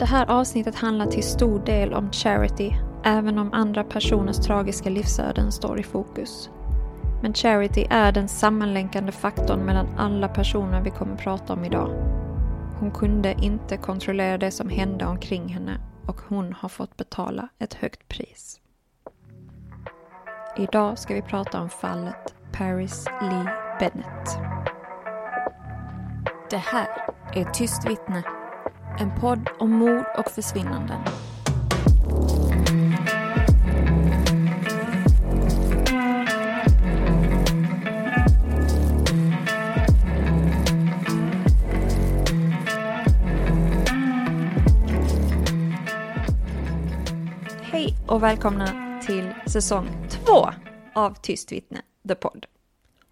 Det här avsnittet handlar till stor del om charity, även om andra personers tragiska livsöden står i fokus. Men charity är den sammanlänkande faktorn mellan alla personer vi kommer prata om idag. Hon kunde inte kontrollera det som hände omkring henne och hon har fått betala ett högt pris. Idag ska vi prata om fallet Paris Lee Bennett. Det här är Tyst vittne en podd om mord och försvinnanden. Hej och välkomna till säsong två av Tyst vittne, The Podd.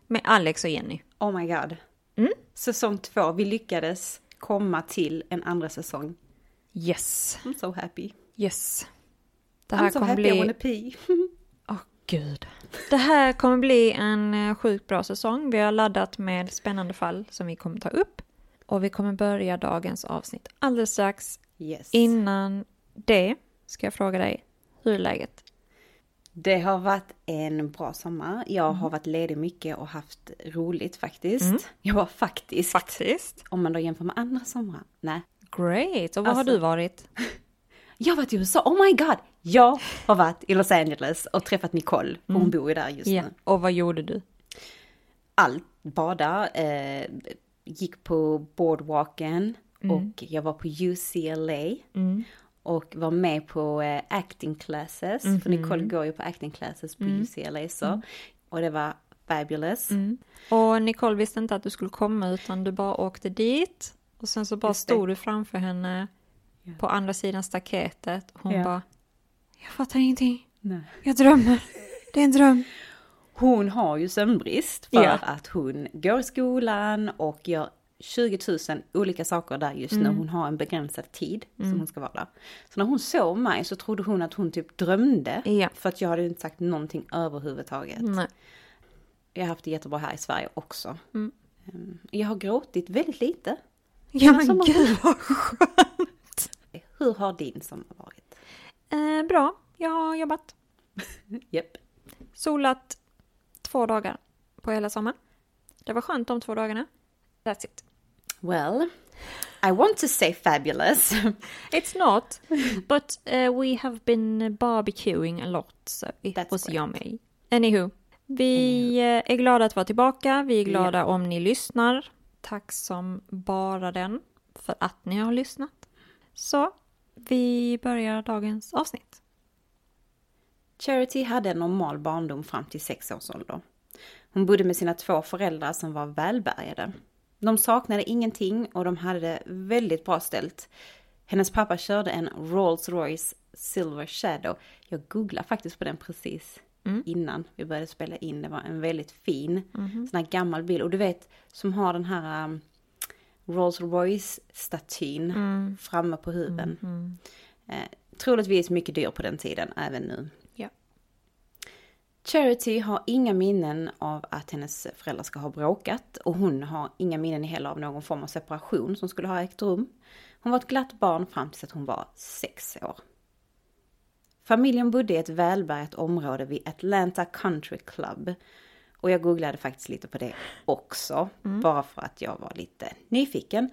Med Alex och Jenny. Oh my god. Mm? Säsong två, vi lyckades komma till en andra säsong. Yes. I'm so happy. Yes. Det här I'm so happy bli... I wanna pee. Åh gud. Det här kommer bli en eh, sjukt bra säsong. Vi har laddat med spännande fall som vi kommer ta upp. Och vi kommer börja dagens avsnitt alldeles strax. Yes. Innan det ska jag fråga dig, hur är läget? Det har varit en bra sommar. Jag Mm. har varit ledig mycket och haft roligt faktiskt. Jag var faktiskt. Faktiskt. Om man då jämför med andra somrar. Nej. Great. Och var har Alltså- du varit? Jag har varit i USA, oh my god! Jag har varit i Los Angeles och träffat Nicole, för hon bor ju där just Mm. Ja. nu. Och vad gjorde du? Allt, bada, eh, gick på boardwalken Mm. och jag var på UCLA. Och var med på eh, acting classes, Mhm. för Nicole går ju på acting classes på Mm. UCLA så. Och det var fabulous. Och Nicole visste inte att du skulle komma utan du bara åkte dit. Och sen så bara Just det. stod du framför henne på andra sidan staketet. Och hon Ja. bara, jag fattar ingenting. Nej. Jag drömmer. Det är en dröm. Hon har ju sömnbrist för Ja. att hon går i skolan och gör 20 000 olika saker där just Mm. nu. Hon har en begränsad tid som hon ska vara där. Så när hon såg mig så trodde hon att hon typ drömde. Ja. För att jag hade inte sagt någonting överhuvudtaget. Nej. Jag har haft det jättebra här i Sverige också. Mm. Ehm, Jag har gråtit väldigt lite. Ja men Sommar. gud vad skönt. Hur har din sommar varit? Eh, bra, jag har jobbat. Japp. Solat två dagar på hela sommaren. Det var skönt de två dagarna. That's it. Well, I want to say fabulous. It's not, but uh, we have been barbecuing a lot, so it That's was great. yummy. Anywho, vi eh, är glada att vara tillbaka. Vi är glada om ni lyssnar. Tack som bara den för att ni har lyssnat. Så, vi börjar dagens avsnitt. Charity hade en normal barndom fram till sex års ålder. Hon bodde med sina två föräldrar som var välbärgade. De saknade ingenting och de hade det väldigt bra ställt. Hennes pappa körde en Rolls Royce Silver Shadow. Jag googlade faktiskt på den precis innan vi började spela in. Det var en väldigt fin sån här gammal bil. Och du vet, som har den här um, Rolls Royce-statyn framme på huven. Eh, troligtvis mycket dyr på den tiden, även nu. Charity har inga minnen av att hennes föräldrar ska ha bråkat och hon har inga minnen heller av någon form av separation som skulle ha ägt rum. Hon var ett glatt barn fram tills att hon var sex år. Familjen bodde i ett välbärgat område vid Atlanta Country Club. Och jag googlade faktiskt lite på det också, bara för att jag var lite nyfiken.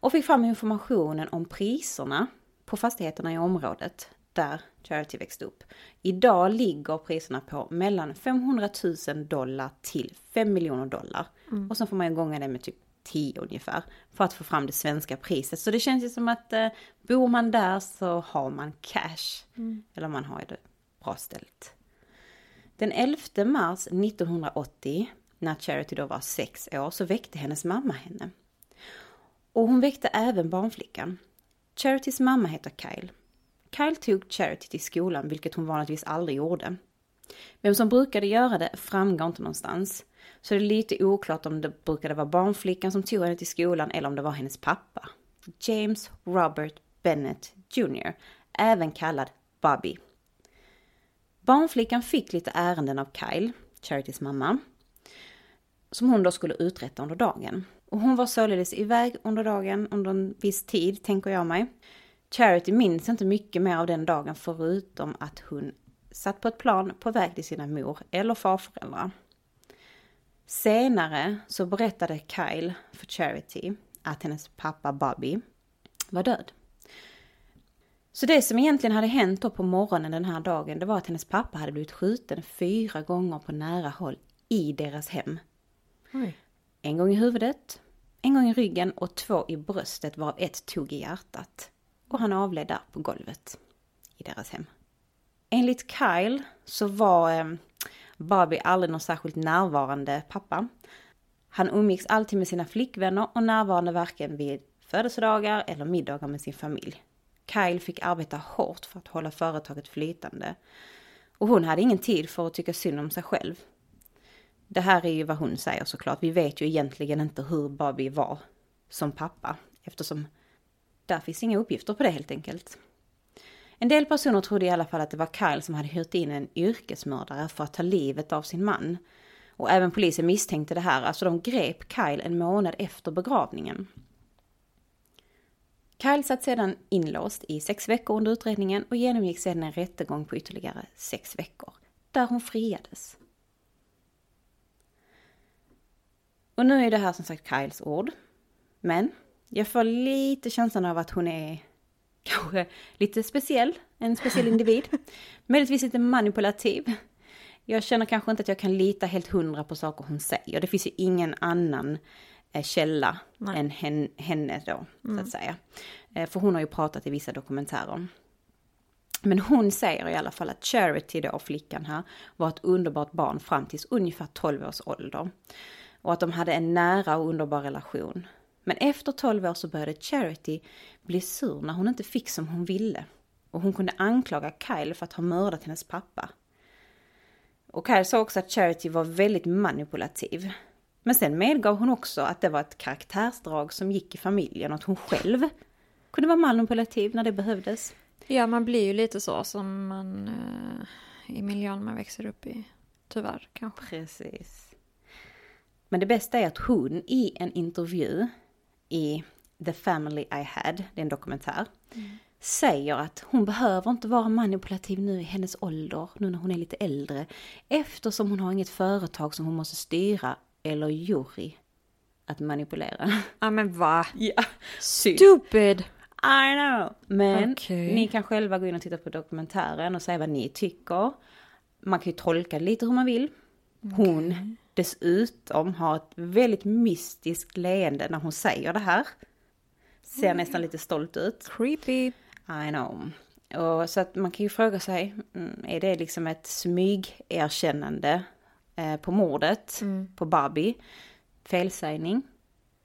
Och fick fram informationen om priserna på fastigheterna i området där Charity växte upp. Idag ligger priserna på mellan 500 000 dollar till 5 miljoner dollar. Och så får man ju gånga det med typ 10 ungefär för att få fram det svenska priset. Så det känns ju som att eh, bor man där så har man cash. Eller man har det bra ställt. Den 11 mars 1980, när Charity då var sex år, så väckte hennes mamma henne. Och hon väckte även barnflickan. Charitys mamma heter Kyle. Kyle tog Charity till skolan, vilket hon vanligtvis aldrig gjorde. Vem som brukade göra det framgår inte någonstans. Så det är lite oklart om det brukade vara barnflickan som tog henne till skolan eller om det var hennes pappa. James Robert Bennett Jr. Även kallad Bobby. Barnflickan fick lite ärenden av Kyle, Charitys mamma, som hon då skulle uträtta under dagen. Och hon var således iväg under dagen under en viss tid, tänker jag mig. Charity minns inte mycket mer av den dagen förutom att hon satt på ett plan på väg till sina mor eller farföräldrar. Senare så berättade Kyle för Charity att hennes pappa Bobby var död. Så det som egentligen hade hänt då på morgonen den här dagen, det var att hennes pappa hade blivit skjuten fyra gånger på nära håll i deras hem. Oj. En gång i huvudet, en gång i ryggen och två i bröstet varav ett tog i hjärtat. Och han avled där på golvet i deras hem. Enligt Kyle så var ehm, Barbie Bobby aldrig någon särskilt närvarande pappa. Han umgicks alltid med sina flickvänner och närvarande varken vid födelsedagar eller middagar med sin familj. Kyle fick arbeta hårt för att hålla företaget flytande. Och hon hade ingen tid för att tycka synd om sig själv. Det här är ju vad hon säger såklart. Vi vet ju egentligen inte hur Bobby var som pappa eftersom där finns inga uppgifter på det helt enkelt. En del personer trodde i alla fall att det var Kyle som hade hyrt in en yrkesmördare för att ta livet av sin man. Och även polisen misstänkte det här, alltså de grep Kyle en månad efter begravningen. Kyle satt sedan inlåst i sex veckor under utredningen och genomgick sedan en rättegång på ytterligare sex veckor, där hon friades. Och nu är det här som sagt Kyles ord. Men jag får lite känslan av att hon är kanske lite speciell, en speciell individ. Möjligtvis lite manipulativ. Jag känner kanske inte att jag kan lita helt hundra på saker hon säger. Det finns ju ingen annan eh, källa Nej. än hen, henne då, så att säga. Eh, För hon har ju pratat i vissa dokumentärer. Men hon säger i alla fall att Charity då, flickan här, var ett underbart barn fram tills ungefär 12 års ålder. Och att de hade en nära och underbar relation. Men efter 12 år så började Charity bli sur när hon inte fick som hon ville. Och hon kunde anklaga Kyle för att ha mördat hennes pappa. Och Kyle sa också att Charity var väldigt manipulativ. Men sen medgav hon också att det var ett karaktärsdrag som gick i familjen och att hon själv kunde vara manipulativ när det behövdes. Ja, man blir ju lite så som man eh, i miljön man växer upp i. Tyvärr kanske. Precis. Men det bästa är att hon i en intervju i The Family I Had, det är en dokumentär, säger att hon behöver inte vara manipulativ nu i hennes ålder, nu när hon är lite äldre, eftersom hon har inget företag som hon måste styra eller jury att manipulera. Ja men va? Ja, Stupid! I know! Men Okej. ni kan själva gå in och titta på dokumentären och säga vad ni tycker. Man kan ju tolka lite hur man vill. Hon dessutom har ett väldigt mystiskt leende när hon säger det här. Ser nästan lite stolt ut. Creepy. I know. Och så att man kan ju fråga sig, mm, är det liksom ett smygerkännande eh, på mordet på Barbie? Felsägning?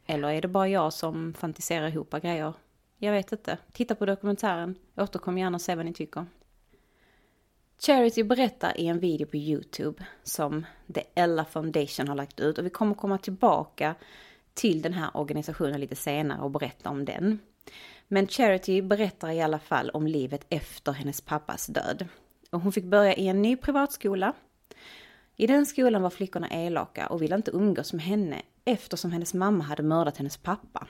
Eller är det bara jag som fantiserar ihop grejer? Jag vet inte. Titta på dokumentären. Återkom gärna och se vad ni tycker. Charity berättar i en video på Youtube som The Ella Foundation har lagt ut och vi kommer komma tillbaka till den här organisationen lite senare och berätta om den. Men Charity berättar i alla fall om livet efter hennes pappas död. Och hon fick börja i en ny privatskola. I den skolan var flickorna elaka och ville inte umgås med henne eftersom hennes mamma hade mördat hennes pappa.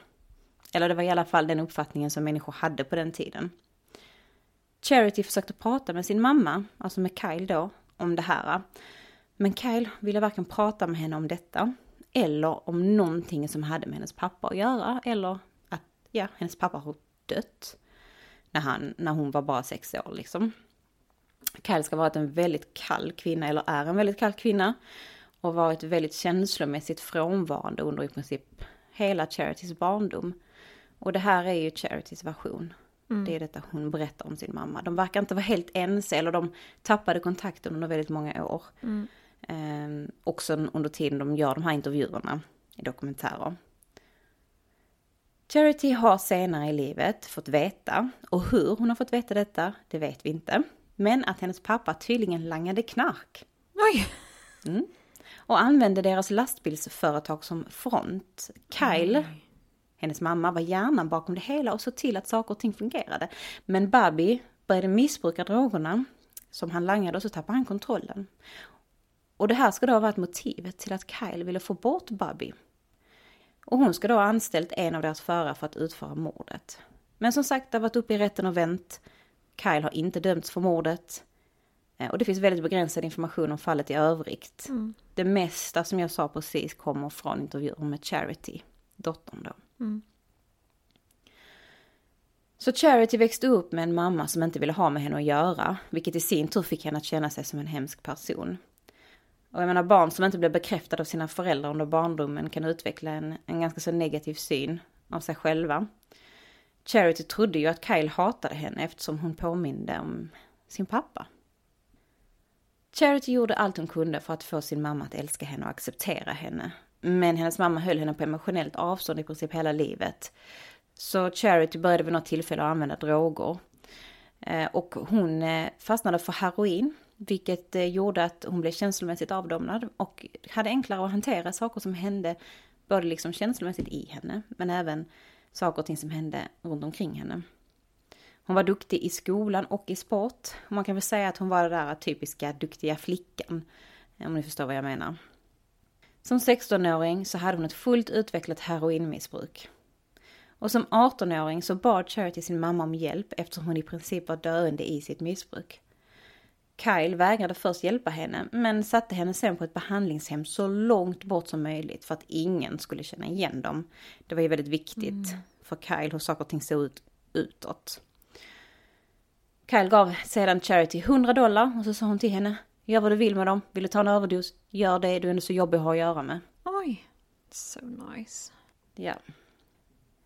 Eller det var i alla fall den uppfattningen som människor hade på den tiden. Charity försökte prata med sin mamma, alltså med Kyle då, om det här. Men Kyle ville varken prata med henne om detta eller om någonting som hade med hennes pappa att göra eller att ja, hennes pappa har dött. när, han, när hon var bara sex år liksom. Kyle ska ha varit en väldigt kall kvinna, eller är en väldigt kall kvinna. Och varit väldigt känslomässigt frånvarande under i princip hela Charities barndom. Och det här är ju Charities version. Mm. Det är detta hon berättar om sin mamma. De verkar inte vara helt ense, eller de tappade kontakten under väldigt många år. Mm. Eh, också under tiden de gör de här intervjuerna i dokumentärer. Charity har senare i livet fått veta, och hur hon har fått veta detta, det vet vi inte. Men att hennes pappa tydligen langade knark. Oj! Mm. Och använde deras lastbilsföretag som front. Kyle, Oj. Hennes mamma, var hjärnan bakom det hela och såg till att saker och ting fungerade. Men Bobby började missbruka drogerna som han langade och så tappade han kontrollen. Och det här ska då ha varit motivet till att Kyle ville få bort Bobby. Och hon ska då ha anställt en av deras förare för att utföra mordet. Men som sagt, det har varit uppe i rätten och vänt. Kyle har inte dömts för mordet. Eh, och det finns väldigt begränsad information om fallet i övrigt. Mm. Det mesta som jag sa precis kommer från intervjuer med Charity, dottern då. Mm. Så Charity växte upp med en mamma som inte ville ha med henne att göra, vilket i sin tur fick henne att känna sig som en hemsk person. Och jag menar barn som inte blir bekräftade av sina föräldrar under barndomen kan utveckla en, en ganska så negativ syn av sig själva. Charity trodde ju att Kyle hatade henne eftersom hon påminde om sin pappa. Charity gjorde allt hon kunde för att få sin mamma att älska henne och acceptera henne. Men hennes mamma höll henne på emotionellt avstånd i princip hela livet. Så Charity började vid något tillfälle att använda droger. Eh, och hon eh, fastnade för heroin vilket eh, gjorde att hon blev känslomässigt avdomnad och hade enklare att hantera saker som hände både liksom känslomässigt i henne men även saker och ting som hände runt omkring henne. Hon var duktig i skolan och i sport. Man kan väl säga att hon var den där typiska duktiga flickan. Om ni förstår vad jag menar. Som 16-åring så hade hon ett fullt utvecklat heroinmissbruk. Och som 18-åring så bad Charity sin mamma om hjälp eftersom hon i princip var döende i sitt missbruk. Kyle vägrade först hjälpa henne, men satte henne sen på ett behandlingshem så långt bort som möjligt för att ingen skulle känna igen dem. Det var ju väldigt viktigt mm. för Kyle hur saker och ting såg ut utåt. Kyle gav sedan Charity 100 dollar och så sa hon till henne, gör vad du vill med dem, vill du ta en överdos, gör det, du är ändå så jobbig att ha att göra med. Oj, so nice. Ja.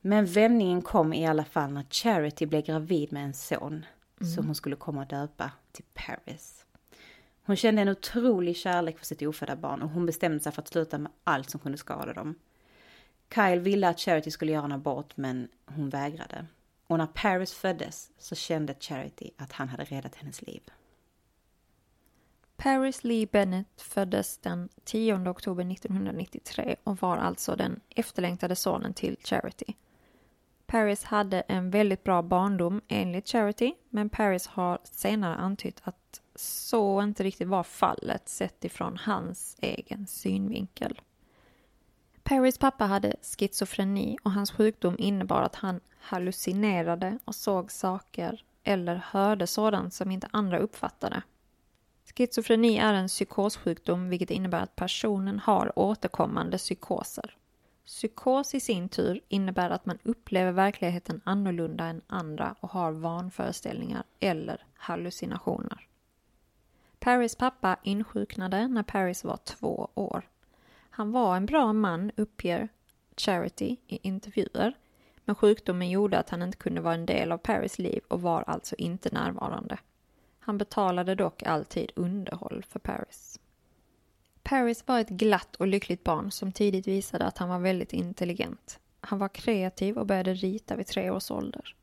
Men vändningen kom i alla fall när Charity blev gravid med en son mm. som hon skulle komma att döpa till Paris. Hon kände en otrolig kärlek för sitt ofödda barn och hon bestämde sig för att sluta med allt som kunde skada dem. Kyle ville att Charity skulle göra en abort men hon vägrade. Och när Paris föddes så kände Charity att han hade räddat hennes liv. Paris Lee Bennett föddes den 10 oktober 1993 och var alltså den efterlängtade sonen till Charity. Paris hade en väldigt bra barndom enligt Charity, men Paris har senare antytt att så inte riktigt var fallet sett ifrån hans egen synvinkel. Paris pappa hade schizofreni och hans sjukdom innebar att han hallucinerade och såg saker eller hörde sådant som inte andra uppfattade. Schizofreni är en psykossjukdom vilket innebär att personen har återkommande psykoser. Psykos i sin tur innebär att man upplever verkligheten annorlunda än andra och har vanföreställningar eller hallucinationer. Paris pappa insjuknade när Paris var två år. Han var en bra man, uppger Charity i intervjuer, men sjukdomen gjorde att han inte kunde vara en del av Paris liv och var alltså inte närvarande. Han betalade dock alltid underhåll för Paris. Paris var ett glatt och lyckligt barn som tidigt visade att han var väldigt intelligent. Han var kreativ och började rita vid tre års ålder.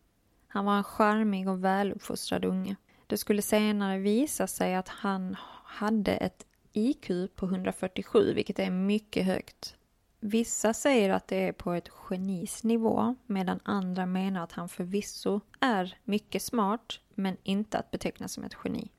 Han var en charmig och väluppfostrad unge. Det skulle senare visa sig att han hade ett IQ på 147, vilket är mycket högt. Vissa säger att det är på ett genis nivå, medan andra menar att han förvisso är mycket smart, men inte att beteckna som ett geni.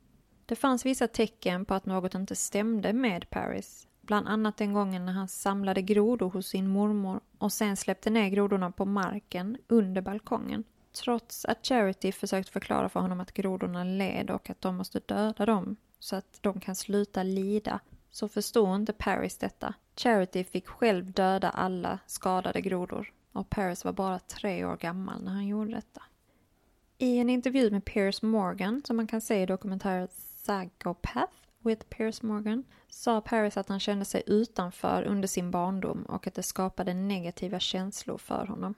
Det fanns vissa tecken på att något inte stämde med Paris. Bland annat den gången när han samlade grodor hos sin mormor och sen släppte ner grodorna på marken under balkongen. Trots att Charity försökt förklara för honom att grodorna led och att de måste döda dem så att de kan sluta lida så förstod inte Paris detta. Charity fick själv döda alla skadade grodor och Paris var bara tre år gammal när han gjorde detta. I en intervju med Piers Morgan, som man kan se i dokumentären Psychopath with Piers Morgan, sa Paris att han kände sig utanför under sin barndom och att det skapade negativa känslor för honom.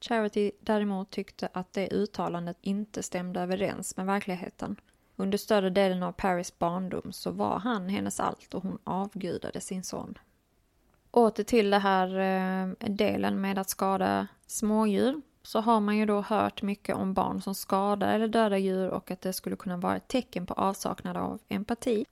Charity däremot tyckte att det uttalandet inte stämde överens med verkligheten. Under större delen av Paris barndom så var han hennes allt och hon avgudade sin son. Åter till det här eh, delen med att skada smådjur så har man ju då hört mycket om barn som skadar eller dödar djur och att det skulle kunna vara ett tecken på avsaknad av empati.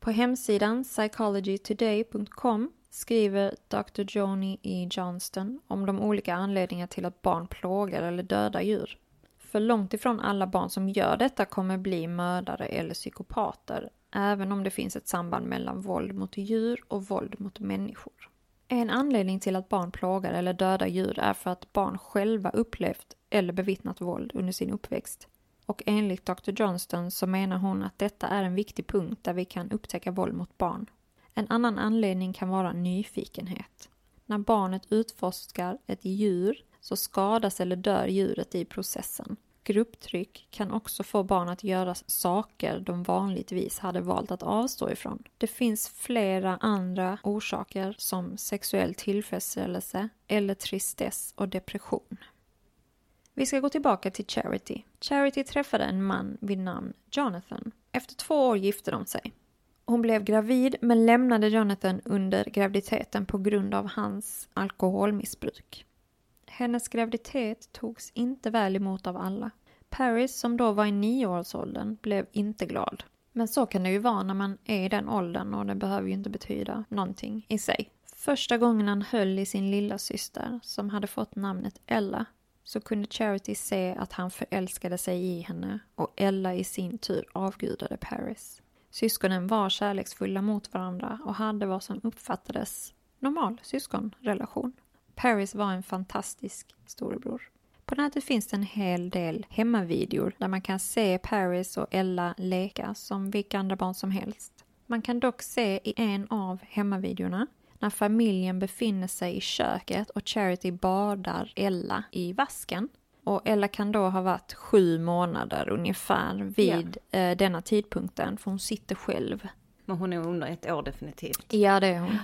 På hemsidan psychologytoday.com skriver Dr. Joni E. Johnston om de olika anledningarna till att barn plågar eller dödar djur. För långt ifrån alla barn som gör detta kommer bli mördare eller psykopater, även om det finns ett samband mellan våld mot djur och våld mot människor. En anledning till att barn plågar eller dödar djur är för att barn själva upplevt eller bevittnat våld under sin uppväxt. Och enligt Dr. Johnston så menar hon att detta är en viktig punkt där vi kan upptäcka våld mot barn. En annan anledning kan vara nyfikenhet. När barnet utforskar ett djur så skadas eller dör djuret i processen. Grupptryck kan också få barn att göra saker de vanligtvis hade valt att avstå ifrån. Det finns flera andra orsaker som sexuell tillfredsställelse eller tristess och depression. Vi ska gå tillbaka till Charity. Charity träffade en man vid namn Jonathan. Efter två år gifte de sig. Hon blev gravid men lämnade Jonathan under graviditeten på grund av hans alkoholmissbruk. Hennes graviditet togs inte väl emot av alla. Paris, som då var i nioårsåldern, blev inte glad. Men så kan det ju vara när man är i den åldern och det behöver ju inte betyda någonting i sig. Första gången han höll i sin lilla syster som hade fått namnet Ella så kunde Charity se att han förälskade sig i henne och Ella i sin tur avgudade Paris. Syskonen var kärleksfulla mot varandra och hade vad som uppfattades normal syskonrelation. Paris var en fantastisk storebror. På nätet finns det en hel del hemmavideor där man kan se Paris och Ella leka som vilka andra barn som helst. Man kan dock se i en av hemmavideorna när familjen befinner sig i köket och Charity badar Ella i vasken. Och Ella kan då ha varit sju månader ungefär vid ja. eh, denna tidpunkten, för hon sitter själv. Men hon är under ett år definitivt. Ja, det är hon.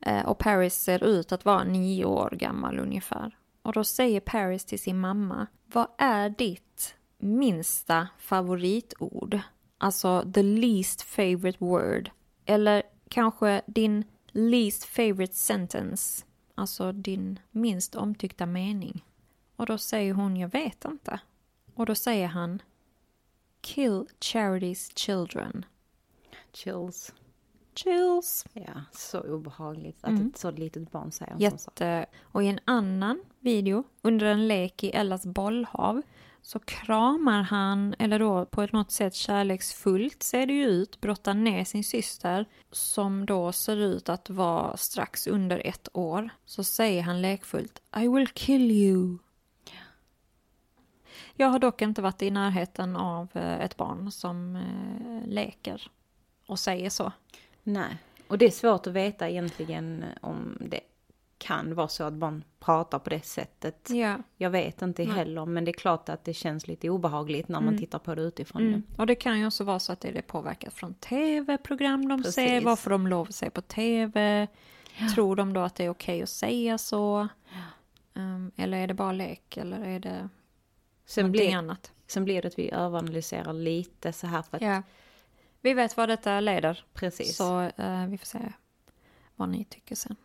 Eh, och Paris ser ut att vara nio år gammal ungefär. Och då säger Paris till sin mamma, vad är ditt minsta favoritord? Alltså the least favorite word. Eller kanske din least favorite sentence. Alltså din minst omtyckta mening. Och då säger hon, jag vet inte. Och då säger han, kill charities children. Chills. Chills. Ja, så obehagligt att mm. ett så litet barn säger en Jätte. sån sak. Och i en annan video, under en lek i Ellas bollhav, så kramar han, eller då på ett något sätt kärleksfullt ser det ju ut, brottar ner sin syster som då ser ut att vara strax under ett år. Så säger han lekfullt I will kill you. Jag har dock inte varit i närheten av eh, ett barn som eh, leker och säger så. Nej, och det är svårt att veta egentligen om det kan vara så att barn pratar på det sättet. Ja. Jag vet inte Nej. heller, men det är klart att det känns lite obehagligt när mm. man tittar på det utifrån. Mm. Och det kan ju också vara så att det är påverkat från tv-program de Precis. ser, varför de lov att se på tv. Ja. Tror de då att det är okej okay att säga så? Um, eller är det bara lek, eller är det sen någonting blir, annat? Sen blir det att vi överanalyserar lite så här för att... Vi vet vad detta leder. Precis. Så uh, vi får se vad ni tycker sen.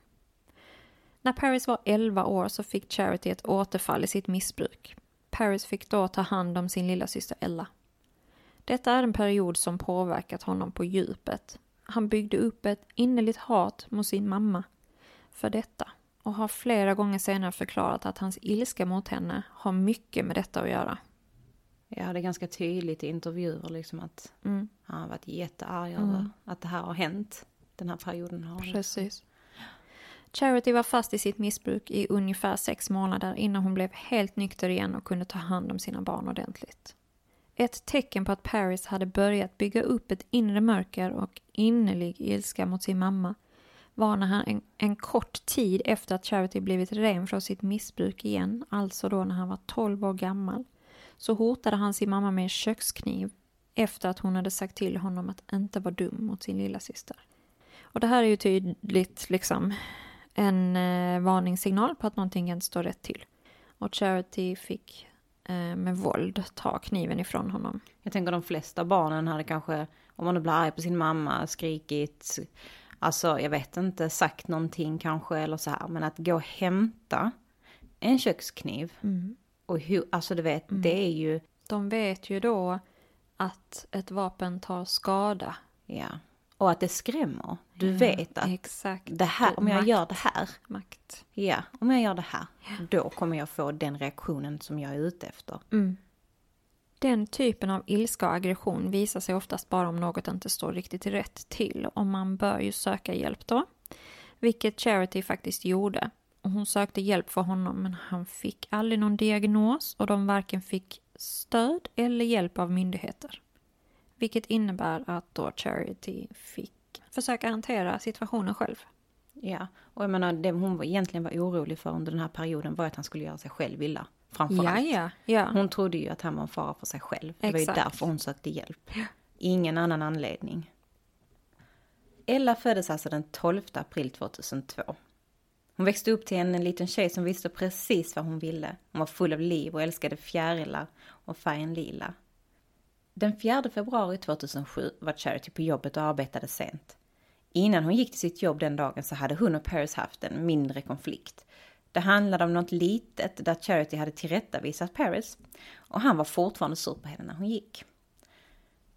När Paris var 11 år så fick Charity ett återfall i sitt missbruk. Paris fick då ta hand om sin lilla syster Ella. Detta är en period som påverkat honom på djupet. Han byggde upp ett innerligt hat mot sin mamma för detta och har flera gånger senare förklarat att hans ilska mot henne har mycket med detta att göra. Ja, det är ganska tydligt i intervjuer liksom att mm. han har varit jättearg mm. över att det här har hänt. Den här perioden har Precis. Charity var fast i sitt missbruk i ungefär sex månader innan hon blev helt nykter igen och kunde ta hand om sina barn ordentligt. Ett tecken på att Paris hade börjat bygga upp ett inre mörker och innerlig ilska mot sin mamma var när han en, en, kort tid efter att Charity blivit ren från sitt missbruk igen, alltså då när han var 12 år gammal, så hotade han sin mamma med en kökskniv efter att hon hade sagt till honom att inte vara dum mot sin lilla syster. Och det här är ju tydligt liksom en eh, varningssignal på att någonting inte står rätt till. Och Charity fick eh, med våld ta kniven ifrån honom. Jag tänker de flesta barnen hade kanske, om man nu blir arg på sin mamma, skrikit, alltså jag vet inte, sagt någonting kanske eller så här. Men att gå och hämta en kökskniv och hur, alltså du vet, det är ju, De vet ju då att ett vapen tar skada. ja. Och att det skrämmer. Du vet att Exakt. det här, om jag Makt. gör det här, Makt. ja, om jag gör det här, då kommer jag få den reaktionen som jag är ute efter. Den typen av ilska och aggression visar sig oftast bara om något inte står riktigt rätt till och man bör ju söka hjälp då. Vilket Charity faktiskt gjorde. Hon sökte hjälp för honom men han fick aldrig någon diagnos och de varken fick stöd eller hjälp av myndigheter. Vilket innebär att då Charity fick försöka hantera situationen själv. Ja, och jag menar det hon egentligen var orolig för under den här perioden var att han skulle göra sig själv illa. Framförallt. ja, ja. Hon trodde ju att han var en fara för sig själv. Det var ju Exakt. därför hon sökte hjälp. Ingen annan anledning. Ella föddes alltså den 12 april 2002. Hon växte upp till en liten tjej som visste precis vad hon ville. Hon var full av liv och älskade fjärilar och färgen lila. Den 4 februari 2007 var Charity på jobbet och arbetade sent. Innan hon gick till sitt jobb den dagen så hade hon och Paris haft en mindre konflikt. Det handlade om något litet där Charity hade tillrättavisat Paris och han var fortfarande sur på henne när hon gick.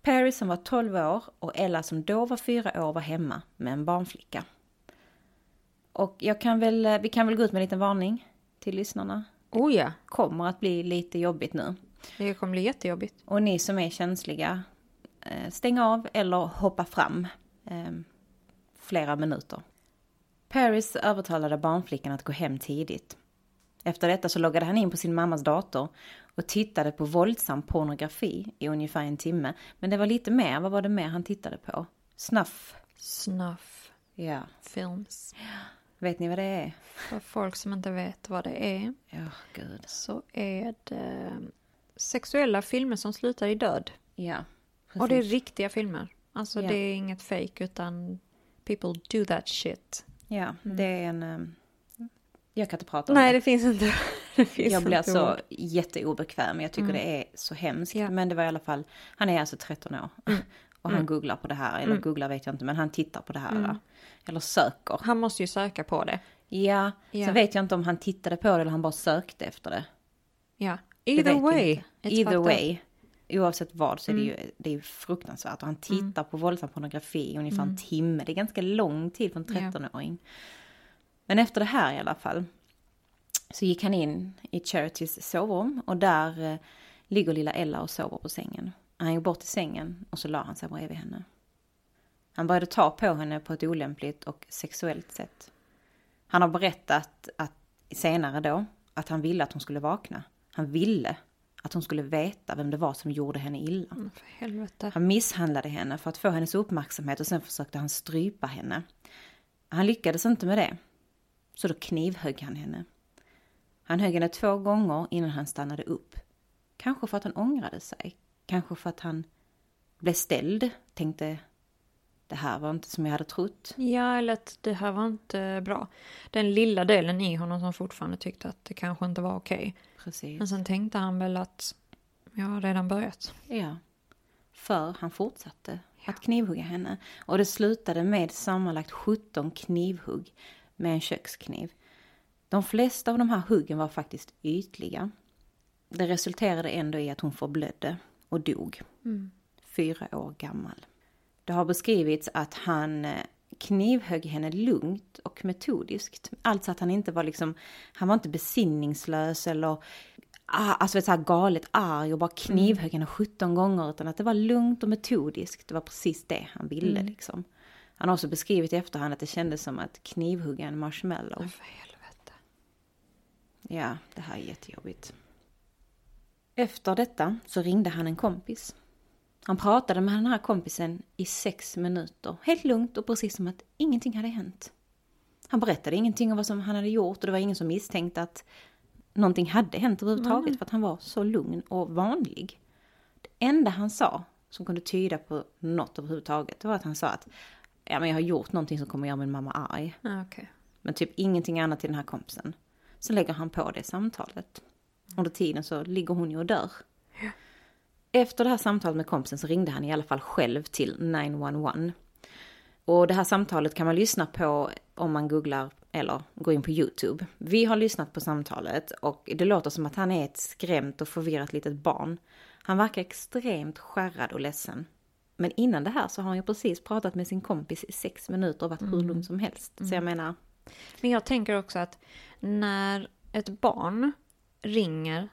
Paris som var 12 år och Ella som då var 4 år var hemma med en barnflicka. Och jag kan väl, vi kan väl gå ut med en liten varning till lyssnarna. Oh ja, Kommer att bli lite jobbigt nu. det kommer bli jättejobbigt. Och ni som är känsliga, eh, stäng av eller hoppa fram eh, flera minuter. Paris övertalade barnflickan att gå hem tidigt. Efter detta så loggade han in på sin mammas dator och tittade på våldsam pornografi i ungefär en timme. Men det var lite mer, vad var det mer han tittade på? Snuff. Snuff Ja, films. Vet ni vad det är? För folk som inte vet vad det är Ja, gud. så är det sexuella filmer som slutar i död. Ja, Och det är precis. riktiga filmer. Alltså Ja. det är inget fake utan people do that shit. Ja, det är en... eh, Jag kan inte prata om Nej det. det finns inte. Det finns Jag blir inte alltså ord. jätteobekväm. Jag tycker det är så hemskt. Ja. Men det var i alla fall, han är alltså 13 år. Och han googlar på det här, eller googlar vet jag inte, men han tittar på det här. Eller söker. Han måste ju söka på det. Ja, Ja. sen vet jag inte om han tittade på det eller han bara sökte efter det. Ja. Det Either way. Either way. Oavsett vad så är det ju, det är ju fruktansvärt. Och han tittar på våldsam pornografi i ungefär en timme. Det är ganska lång tid för en 13-åring. Men efter det här i alla fall. Så gick han in i Charities sovrum och där eh, ligger lilla Ella och sover på sängen. Han gick bort till sängen och så la han sig bredvid henne. Han började ta på henne på ett olämpligt och sexuellt sätt. Han har berättat att, senare då att han ville att hon skulle vakna. Han ville att hon skulle veta vem det var som gjorde henne illa. Mm. Han misshandlade henne för att få hennes uppmärksamhet och sen försökte han strypa henne. Han lyckades inte med det. Så då knivhögg han henne. Han högg henne två gånger innan han stannade upp. Kanske för att han ångrade sig. Kanske för att han blev ställd. Tänkte, det här var inte som jag hade trott. Ja, eller att det här var inte bra. Den lilla delen i honom som fortfarande tyckte att det kanske inte var okej. Precis. Men sen tänkte han väl att jag har redan börjat. Ja. För han fortsatte att knivhugga henne. Och det slutade med sammanlagt 17 knivhugg med en kökskniv. De flesta av de här huggen var faktiskt ytliga. Det resulterade ändå i att hon förblödde och dog. Fyra år gammal. Det har beskrivits att han eh, knivhögg henne lugnt och metodiskt. Alltså att han inte var liksom, han var inte besinningslös eller ah, alltså vet, så här galet arg och bara knivhögg henne 17 gånger utan att det var lugnt och metodiskt. Det var precis det han ville liksom. Han har också beskrivit i efterhand att det kändes som att knivhugga en marshmallow. För helvete. Ja, det här är jättejobbigt. Efter detta så ringde han en kompis. Han pratade med den här kompisen i sex minuter, helt lugnt och precis som att ingenting hade hänt. Han berättade ingenting om vad som han hade gjort och det var ingen som misstänkte att någonting hade hänt överhuvudtaget för att han var så lugn och vanlig. Det enda han sa som kunde tyda på något överhuvudtaget det var att han sa att ja, men jag har gjort någonting som kommer göra min mamma arg. Okej. Men typ ingenting annat till den här kompisen. Så lägger han på det samtalet. Under tiden så ligger hon ju och dör. Efter det här samtalet med kompisen så ringde han i alla fall själv till 911. Och det här samtalet kan man lyssna på om man googlar eller går in på YouTube. Vi har lyssnat på samtalet och det låter som att han är ett skrämt och förvirrat litet barn. Han verkar extremt skärrad och ledsen. Men innan det här så har han ju precis pratat med sin kompis i sex minuter och varit hur lugn som helst. Så jag menar, Men jag tänker också att när ett barn ringer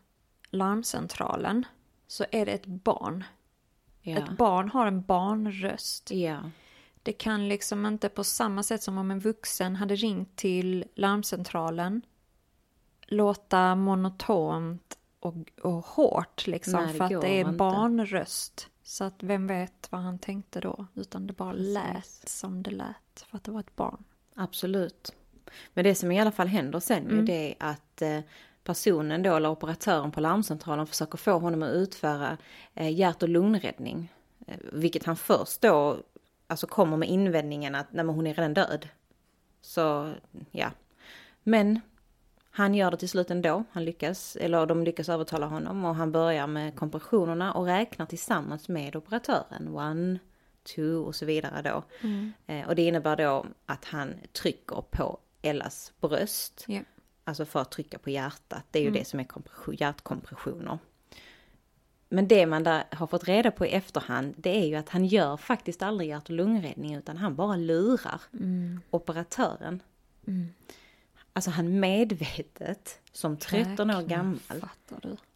larmcentralen så är det ett barn. ja. Ett barn har en barnröst. Ja, Det kan liksom inte på samma sätt som om en vuxen hade ringt till larmcentralen låta monotont och, och hårt liksom Nej, för att det är inte. barnröst. Så att vem vet vad han tänkte då? Utan det bara Precis. lät som det lät för att det var ett barn. absolut. Men det som i alla fall händer sen Mm. ju det är att eh, personen då, eller operatören på larmcentralen försöker få honom att utföra eh, hjärt och lungräddning. Eh, vilket han först då, alltså kommer med invändningen att nej men hon är redan död. Så, ja. Men han gör det till slut ändå. Han lyckas, eller de lyckas övertala honom och han börjar med kompressionerna och räknar tillsammans med operatören. One, two och så vidare då. Eh, och det innebär då att han trycker på Ellas bröst. Ja. Alltså för att trycka på hjärtat. Det är ju det som är kompression, hjärtkompressioner. Men det man där har fått reda på i efterhand, det är ju att han gör faktiskt aldrig hjärt och lungräddning utan han bara lurar operatören. Alltså han medvetet, som 13 år gammal,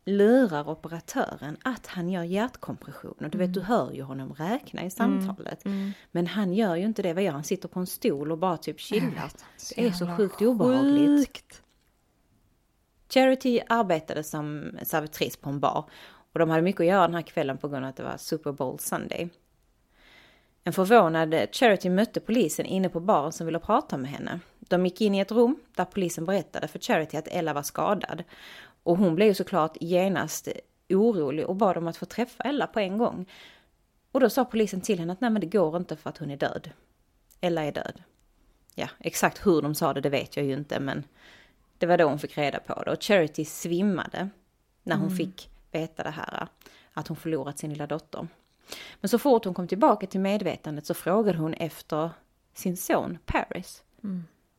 lurar operatören att han gör hjärtkompressioner. Du vet, du hör ju honom räkna i samtalet. Men han gör ju inte det. Vad gör han? Sitter på en stol och bara typ chillar. Det är så sjukt obehagligt. sjukt. Charity arbetade som servitris på en bar och de hade mycket att göra den här kvällen på grund av att det var Super Bowl Sunday. En förvånad Charity mötte polisen inne på baren som ville prata med henne. De gick in i ett rum där polisen berättade för Charity att Ella var skadad. Och hon blev ju såklart genast orolig och bad om att få träffa Ella på en gång. Och då sa polisen till henne att nej men det går inte för att hon är död. Ella är död. Ja, exakt hur de sa det, det vet jag ju inte men det var då hon fick reda på det. Och Charity svimmade när hon fick veta det här. Att hon förlorat sin lilla dotter. Men så fort hon kom tillbaka till medvetandet så frågade hon efter sin son Paris.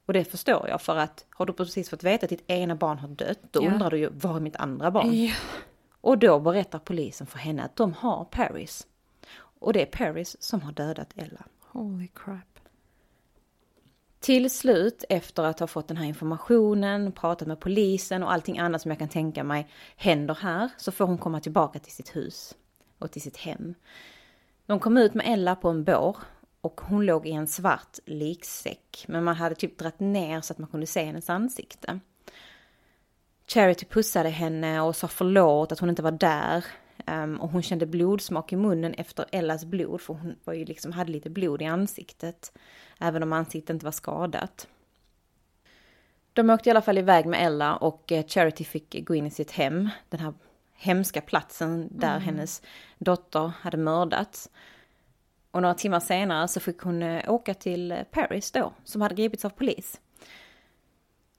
Och det förstår jag för att har du precis fått veta att ditt ena barn har dött, då Ja. undrar du ju var är mitt andra barn? Ja. Och då berättar polisen för henne att de har Paris. Och det är Paris som har dödat Ella. Holy crap. Till slut, efter att ha fått den här informationen, pratat med polisen och allting annat som jag kan tänka mig händer här, så får hon komma tillbaka till sitt hus och till sitt hem. De kom ut med Ella på en bår och hon låg i en svart liksäck, men man hade typ dratt ner så att man kunde se hennes ansikte. Charity pussade henne och sa förlåt att hon inte var där. Ehm, och hon kände blodsmak i munnen efter Ellas blod, för hon var ju liksom, hade lite blod i ansiktet. Även om ansiktet inte var skadat. De åkte i alla fall iväg med Ella och eh, Charity fick gå in i sitt hem. Den här hemska platsen där hennes dotter hade mördats. Och några timmar senare så fick hon eh, åka till Paris då, som hade gripits av polis.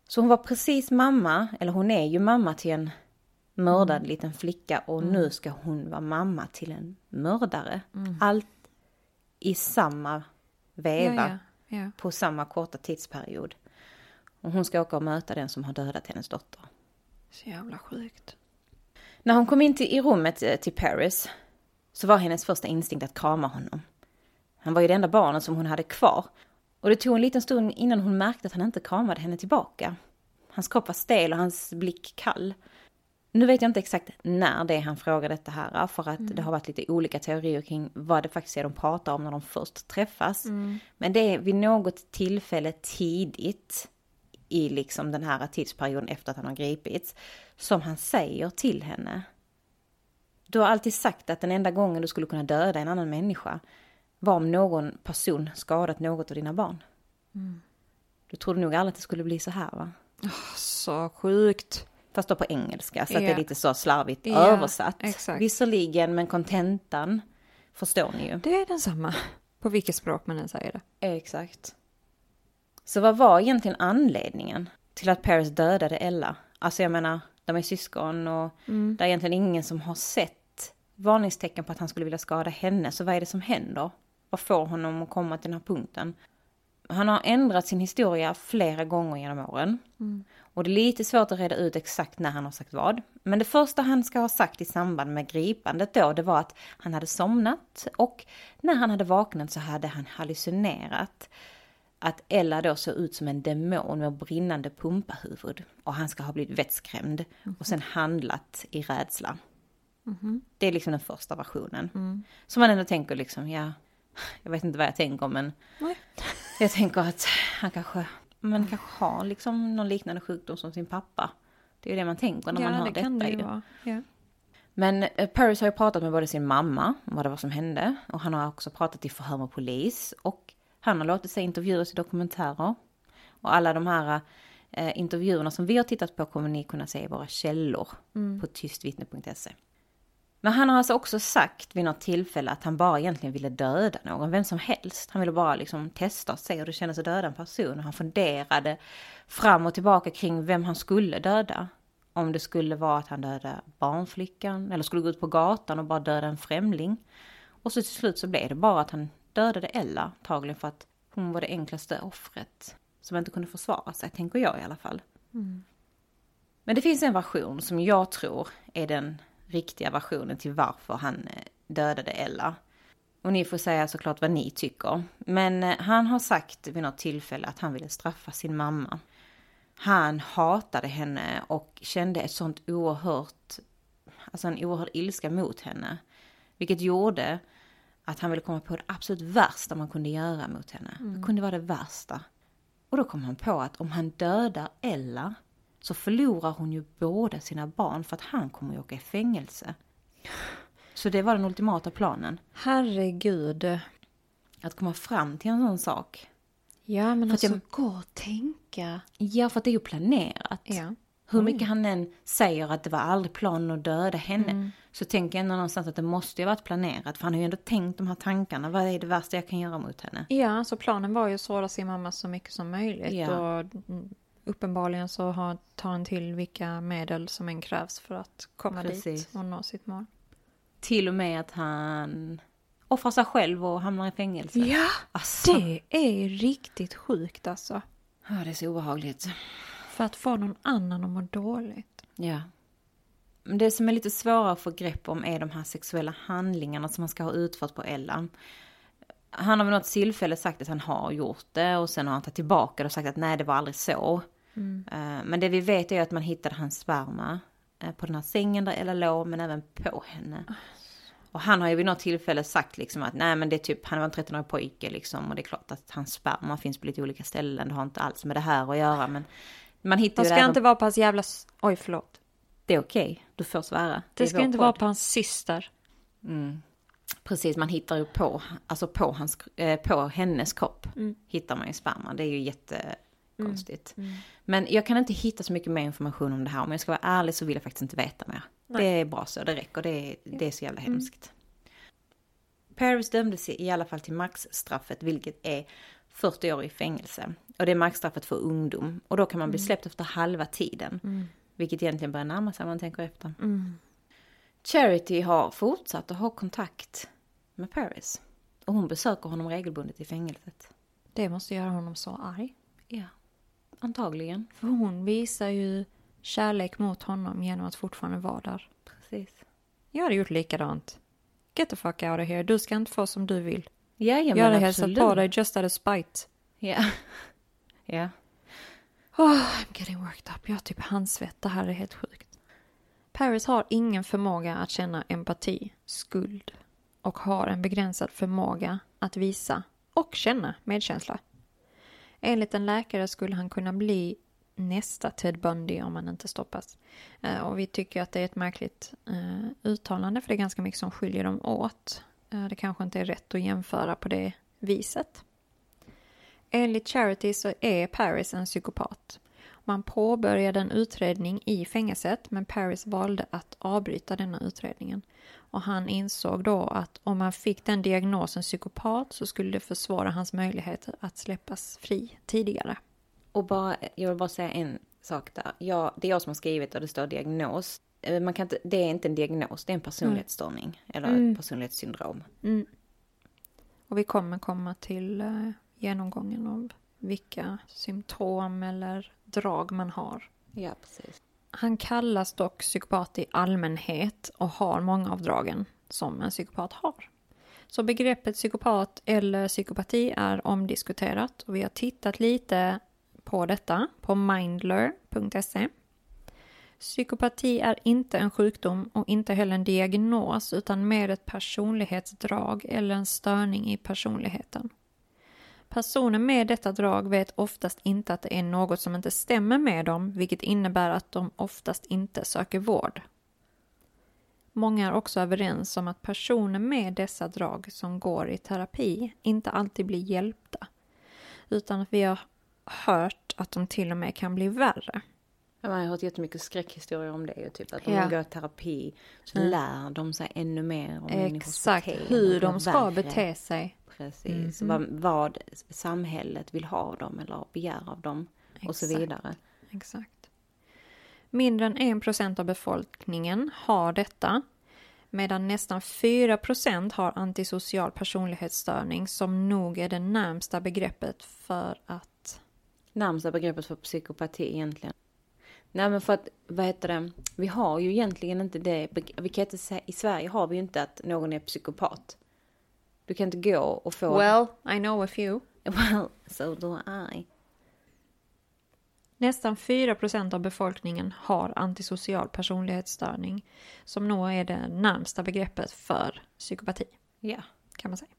Så hon var precis mamma, eller hon är ju mamma till en mördad liten flicka och nu ska hon vara mamma till en mördare. Allt i samma veva Ja, ja. ja. på samma korta tidsperiod. Och hon ska åka och möta den som har dödat hennes dotter. Så jävla sjukt. När hon kom in till, i rummet eh, till Paris så var hennes första instinkt att krama honom. Han var ju det enda barnet som hon hade kvar. Och det tog en liten stund innan hon märkte att han inte kramade henne tillbaka. Hans kropp var stel och hans blick kall. Nu vet jag inte exakt när det är han frågar detta här, för att det har varit lite olika teorier kring vad det faktiskt är de pratar om när de först träffas. Men det är vid något tillfälle tidigt i liksom den här tidsperioden efter att han har gripits, som han säger till henne. Du har alltid sagt att den enda gången du skulle kunna döda en annan människa var om någon person skadat något av dina barn. Du trodde nog aldrig att det skulle bli så här va? Så sjukt. Fast då på engelska, så att det är lite så slarvigt Ja, översatt. exakt. Visserligen, men kontentan förstår ni ju. Det är densamma. På vilket språk man än säger det. Exakt. Så vad var egentligen anledningen till att Paris dödade Ella? Alltså jag menar, de är syskon och det är egentligen ingen som har sett varningstecken på att han skulle vilja skada henne. Så vad är det som händer? Vad får honom att komma till den här punkten? Han har ändrat sin historia flera gånger genom åren. Och det är lite svårt att reda ut exakt när han har sagt vad. Men det första han ska ha sagt i samband med gripandet då, det var att han hade somnat och när han hade vaknat så hade han hallucinerat att Ella då såg ut som en demon med brinnande pumpahuvud och han ska ha blivit vettskrämd och sen handlat i rädsla. Det är liksom den första versionen. Så man ändå tänker liksom, ja, jag vet inte vad jag tänker men Nej. Jag tänker att han kanske, man kanske har liksom någon liknande sjukdom som sin pappa. Det är ju det man tänker när man ja, hör det detta kan det ju vara. Ja. Men eh, Paris har ju pratat med både sin mamma om vad det var som hände och han har också pratat i förhör med polis och han har låtit sig intervjuas i dokumentärer. Och alla de här eh, intervjuerna som vi har tittat på kommer ni kunna se i våra källor på tystvittne.se. Men han har alltså också sagt vid något tillfälle att han bara egentligen ville döda någon, vem som helst. Han ville bara liksom testa och se hur det kändes att döda en person. Och han funderade fram och tillbaka kring vem han skulle döda. Om det skulle vara att han dödade barnflickan eller skulle gå ut på gatan och bara döda en främling. Och så till slut så blev det bara att han dödade Ella, antagligen för att hon var det enklaste offret som inte kunde försvara sig, tänker jag i alla fall. Men det finns en version som jag tror är den riktiga versionen till varför han eh, dödade Ella. Och ni får säga såklart vad ni tycker. Men eh, han har sagt vid något tillfälle att han ville straffa sin mamma. Han hatade henne och kände ett sånt oerhört, alltså en oerhörd ilska mot henne. Vilket gjorde att han ville komma på det absolut värsta man kunde göra mot henne. Det kunde vara det värsta. Och då kom han på att om han dödar Ella så förlorar hon ju båda sina barn för att han kommer ju åka i fängelse. Så det var den ultimata planen. Herregud. Att komma fram till en sån sak. Ja, men För alltså jag- gå och tänka. Ja, för att det är ju planerat. Ja. Hur mycket han än säger att det var aldrig planen att döda henne. Mm. Så tänker jag ändå någonstans att det måste ju varit planerat. För han har ju ändå tänkt de här tankarna. Vad är det värsta jag kan göra mot henne? Ja, så planen var ju att såra sin mamma så mycket som möjligt. Ja. Och mm, uppenbarligen så har, tar han till vilka medel som än krävs för att komma dit Precis. och nå sitt mål. Till och med att han offrar sig själv och hamnar i fängelse. Ja, Alltså, det är riktigt sjukt alltså. ja, det är så obehagligt. För att få någon annan att må dåligt. Ja. Det som är lite svårare att få grepp om är de här sexuella handlingarna som han ska ha utfört på Ella. Han har vid något tillfälle sagt att han har gjort det och sen har han tagit tillbaka det och sagt att nej det var aldrig så. Eh, Men det vi vet är att man hittade hans sperma eh, på den här sängen där Ella låg men även på henne. Och han har ju vid något tillfälle sagt liksom att nej men det är typ, han var en 13-årig pojke liksom och det är klart att hans sperma finns på lite olika ställen. Det har inte alls med det här att göra men man hittar ju det ska även- inte vara på hans jävla... Oj, förlåt. det är okej, du får svära. Det är ska inte podd. vara på hans syster. Precis, man hittar ju på, alltså på, hans, eh, på hennes kropp Mm. hittar man ju sperma. Det är ju jättekonstigt. Men jag kan inte hitta så mycket mer information om det här. Om jag ska vara ärlig så vill jag faktiskt inte veta mer. Det är bra så, det räcker. Det är, det är så jävla hemskt. Paris dömdes i alla fall till maxstraffet, vilket är 40 år i fängelse. Och det är maxstraffet för ungdom. Och då kan man bli släppt efter halva tiden. Vilket egentligen börjar närma sig om man tänker efter. Charity har fortsatt att ha kontakt med Paris. Och hon besöker honom regelbundet i fängelset. Det måste göra honom så arg. Ja, antagligen. För hon visar ju kärlek mot honom genom att fortfarande vara där. Precis. Jag hade gjort likadant. Get the fuck out of here. Du ska inte få som du vill. Ja, ja, jag hade hälsat på dig just out of spite. Ja. ja. Oh, I'm getting worked up. Jag har typ handsvett. Det här är helt sjukt. Paris har ingen förmåga att känna empati, skuld och har en begränsad förmåga att visa och känna medkänsla. Enligt en läkare skulle han kunna bli nästa Ted Bundy om han inte stoppas. Eh, och vi tycker att det är ett märkligt eh, uttalande för det är ganska mycket som skiljer dem åt. Eh, det kanske inte är rätt att jämföra på det viset. Enligt Charity så är Paris en psykopat. Man påbörjade en utredning i fängelset men Paris valde att avbryta denna utredningen. Och han insåg då att om han fick den diagnosen psykopat så skulle det försvåra hans möjligheter att släppas fri tidigare. Och bara, jag vill bara säga en sak där. Ja, det är jag som har skrivit och det står diagnos. Eh, man kan inte, det är inte en diagnos, det är en personlighetsstörning. Mm. Eller mm. personlighetssyndrom. Mm. Och vi kommer komma till uh, genomgången av vilka symptom eller drag man har. Ja, precis. Han kallas dock psykopat i allmänhet och har många av dragen som en psykopat har. Så begreppet psykopat eller psykopati är omdiskuterat och vi har tittat lite på detta på mindler.se. Psykopati är inte en sjukdom och inte heller en diagnos utan mer ett personlighetsdrag eller en störning i personligheten. Personer med detta drag vet oftast inte att det är något som inte stämmer med dem, vilket innebär att de oftast inte söker vård. Många är också överens om att personer med dessa drag som går i terapi inte alltid blir hjälpta, utan att vi har hört att de till och med kan bli värre. Ja, man har hört jättemycket skräckhistorier om det. Typ att om ja. de går i terapi så mm. lär de sig ännu mer om Exakt, hur de ska värre. bete sig. Precis, mm. vad, vad, samhället vill ha dem eller begär av dem Exakt. och så vidare. Exakt. Mindre än 1% av befolkningen har detta medan nästan 4% har antisocial personlighetsstörning som nog är det närmsta begreppet för att... Närmsta begreppet för psykopati egentligen. Nej men för att, vad heter det, vi har ju egentligen inte det, vi kan inte säga, i Sverige har vi ju inte att någon är psykopat. Du kan inte gå och få... Well, I know a few. Well, so do I. Nästan 4% av befolkningen har antisocial personlighetsstörning som nog är det närmsta begreppet för psykopati. Ja. Kan man säga.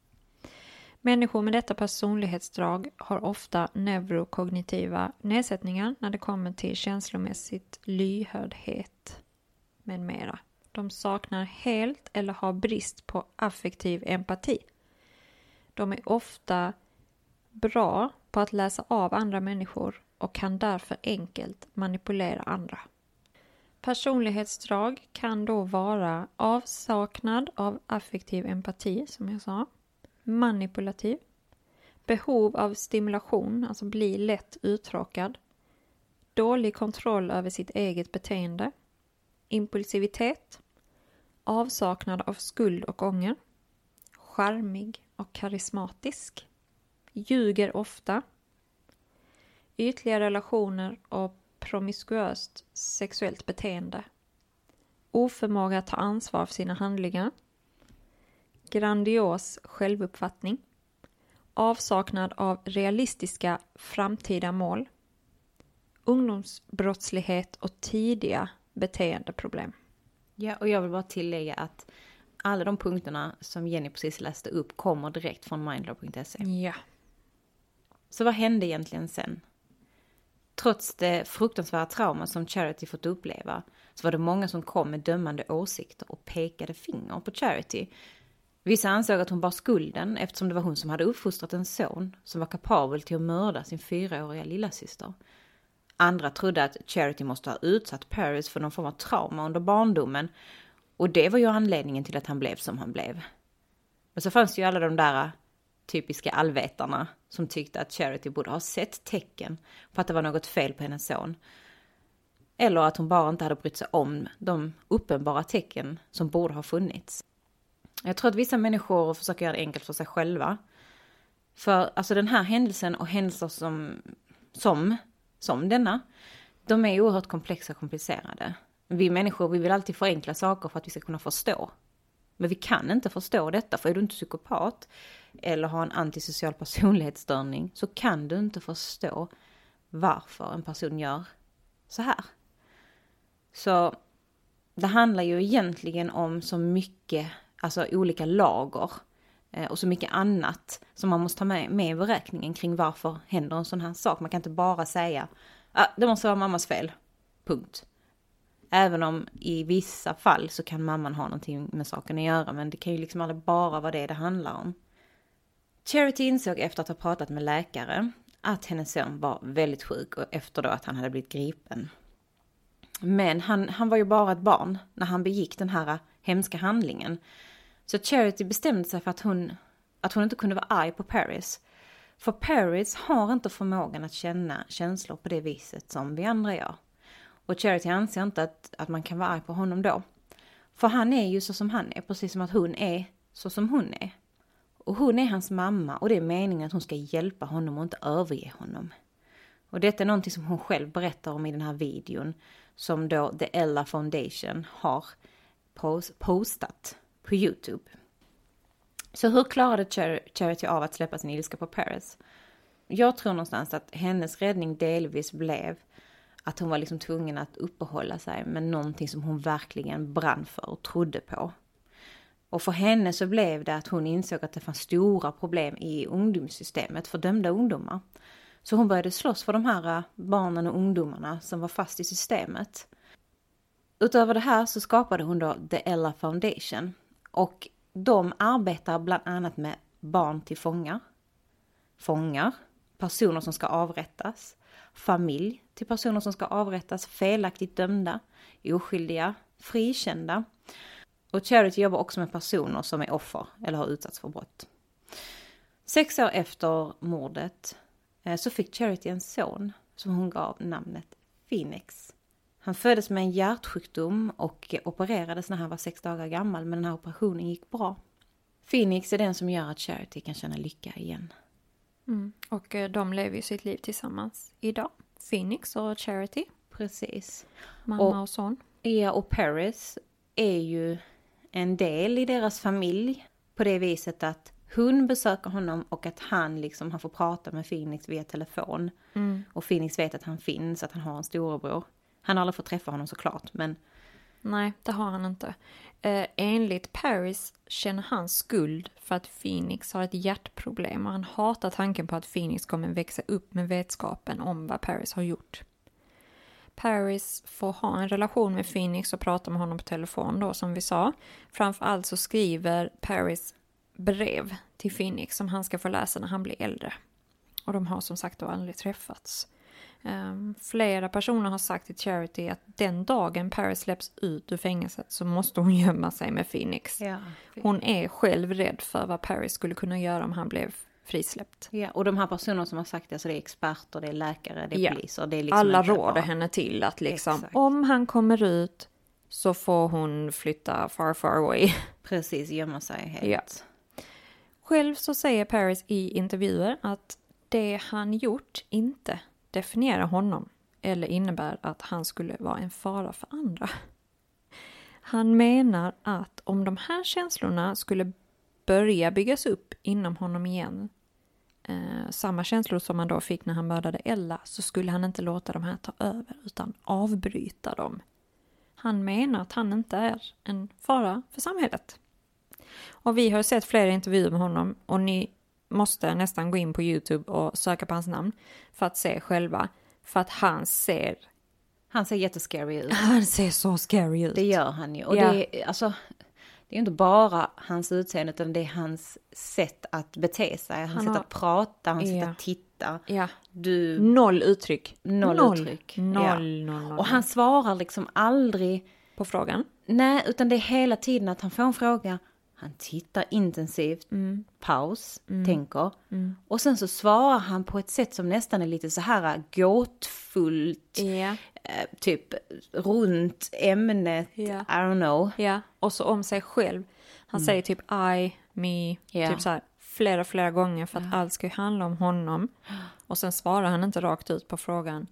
Människor med detta personlighetsdrag har ofta neurokognitiva nedsättningar när det kommer till känslomässigt lyhördhet med mera. De saknar helt eller har brist på affektiv empati. De är ofta bra på att läsa av andra människor och kan därför enkelt manipulera andra. Personlighetsdrag kan då vara avsaknad av affektiv empati, som jag sa, manipulativ, behov av stimulation, alltså bli lätt uttråkad, dålig kontroll över sitt eget beteende, impulsivitet, avsaknad av skuld och ånger, charmig och karismatisk, ljuger ofta, ytliga relationer och promiskuöst sexuellt beteende, oförmåga att ta ansvar för sina handlingar, grandios självuppfattning, avsaknad av realistiska framtida mål, ungdomsbrottslighet och tidiga beteendeproblem. Ja, och jag vill bara tillägga att alla de punkterna som Jenny precis läste upp kommer direkt från mindlaw.se. Ja. Så vad hände egentligen sen? Trots det fruktansvärda trauma som Charity fått uppleva så var det många som kom med dömande åsikter och pekade finger på Charity Vissa ansåg att hon bar skulden eftersom det var hon som hade uppfostrat en son som var kapabel till att mörda sin fyraåriga lillasyster. Andra trodde att Charity måste ha utsatt Paris för någon form av trauma under barndomen och det var ju anledningen till att han blev som han blev. Men så fanns det ju alla de där typiska allvetarna som tyckte att Charity borde ha sett tecken på att det var något fel på hennes son. Eller att hon bara inte hade brytt sig om de uppenbara tecken som borde ha funnits. Jag tror att vissa människor försöker göra det enkelt för sig själva. För alltså den här händelsen och händelser som, som, som denna, de är oerhört komplexa och komplicerade. Vi människor, vi vill alltid förenkla saker för att vi ska kunna förstå. Men vi kan inte förstå detta, för är du inte psykopat eller har en antisocial personlighetsstörning så kan du inte förstå varför en person gör så här. Så det handlar ju egentligen om så mycket alltså olika lager eh, och så mycket annat som man måste ta med, med i beräkningen kring varför händer en sån här sak. Man kan inte bara säga ah, det måste vara mammas fel, punkt. Även om i vissa fall så kan mamman ha någonting med saken att göra, men det kan ju liksom aldrig bara vara det det handlar om. Charity insåg efter att ha pratat med läkare att hennes son var väldigt sjuk och efter då att han hade blivit gripen. Men han, han var ju bara ett barn när han begick den här hemska handlingen. Så Charity bestämde sig för att hon, att hon inte kunde vara arg på Paris. För Paris har inte förmågan att känna känslor på det viset som vi andra gör. Och Charity anser inte att, att man kan vara arg på honom då. För han är ju så som han är, precis som att hon är så som hon är. Och hon är hans mamma och det är meningen att hon ska hjälpa honom och inte överge honom. Och detta är någonting som hon själv berättar om i den här videon som då The Ella Foundation har postat på Youtube. Så hur klarade Charity av att släppa sin ilska på Paris? Jag tror någonstans att hennes räddning delvis blev att hon var liksom tvungen att uppehålla sig med någonting som hon verkligen brann för och trodde på. Och för henne så blev det att hon insåg att det fanns stora problem i ungdomssystemet för dömda ungdomar. Så hon började slåss för de här eh, barnen och ungdomarna som var fast i systemet. Utöver det här så skapade hon då The Ella Foundation. Och de arbetar bland annat med barn till fångar, fångar, personer som ska avrättas, familj till personer som ska avrättas, felaktigt dömda, oskyldiga, frikända. Och Charity jobbar också med personer som är offer eller har utsatts för brott. Sex år efter mordet eh, så fick Charity en son som hon gav namnet Phoenix. Han föddes med en hjärtsjukdom och opererades när han var sex dagar gammal, men den här operationen gick bra. Phoenix är den som gör att Charity kan känna lycka igen. Mm. Och eh, de lever ju sitt liv tillsammans idag. Phoenix och Charity. Precis. Mamma och, och son. Ja, och Paris är ju en del i deras familj på det viset att hon besöker honom och att han liksom, han får prata med Phoenix via telefon. Mm. Och Phoenix vet att han finns, att han har en storebror. Han har aldrig fått träffa honom såklart, men... Nej, det har han inte. Eh, enligt Paris känner han skuld för att Phoenix har ett hjärtproblem och han hatar tanken på att Phoenix kommer växa upp med vetskapen om vad Paris har gjort. Paris får ha en relation med Phoenix och prata med honom på telefon då som vi sa. Framförallt så skriver Paris brev till Phoenix som han ska få läsa när han blir äldre. Och de har som sagt då aldrig träffats. Um, flera personer har sagt till Charity att den dagen Paris släpps ut ur fängelset så måste hon gömma sig med Phoenix. Ja. Hon är själv rädd för vad Paris skulle kunna göra om han blev frisläppt. Ja, och de här personerna som har sagt det, alltså det är experter, det är läkare, det är ja. poliser. Det är liksom Alla råder henne till att liksom, Exakt. om han kommer ut så får hon flytta far far away. Precis, gömma sig helt. Ja. Själv så säger Paris i intervjuer att det han gjort inte definiera honom eller innebär att han skulle vara en fara för andra. Han menar att om de här känslorna skulle börja byggas upp inom honom igen, eh, samma känslor som han då fick när han mördade Ella, så skulle han inte låta de här ta över utan avbryta dem. Han menar att han inte är en fara för samhället. Och vi har sett flera intervjuer med honom och ni måste nästan gå in på Youtube och söka på hans namn för att se själva. För att han ser... Han ser jättescary ut. Han ser så scary ut. Det gör han ju. Och ja. det är alltså... Det är inte bara hans utseende utan det är hans sätt att bete sig, hans han sätt har... att prata, hans ja. sätt att titta. Ja. Du... Noll uttryck. Noll, noll. uttryck. Noll, ja. noll, noll, Och han svarar liksom aldrig... På frågan? Nej, utan det är hela tiden att han får en fråga han tittar intensivt, mm. paus, mm. tänker. Mm. Och sen så svarar han på ett sätt som nästan är lite så här gåtfullt. Yeah. Eh, typ runt ämnet, yeah. I don't know. Ja, och så om sig själv. Han mm. säger typ I, me, yeah. typ så här flera, flera gånger för att allt ska ju handla om honom. Och sen svarar han inte rakt ut på frågan.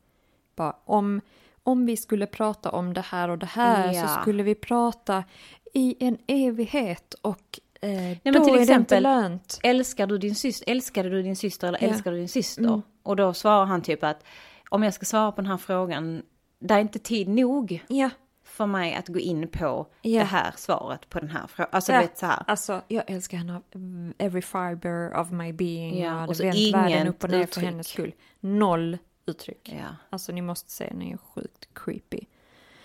Bara om, om vi skulle prata om det här och det här så skulle vi prata i en evighet och eh, Nej, då till är exempel, det inte lönt. Älskar du din syster, älskade du din syster eller ja. älskar du din syster? Mm. Och då svarar han typ att om jag ska svara på den här frågan, det är inte tid nog. Ja. för mig att gå in på ja. det här svaret på den här frågan. Alltså, ja. vet, så här. alltså jag älskar henne av every fiber of my being. Jag hade och så vänt ingen världen upp och ner uttryck. för hennes skull. Noll uttryck. Ja. Alltså ni måste se, den är sjukt creepy.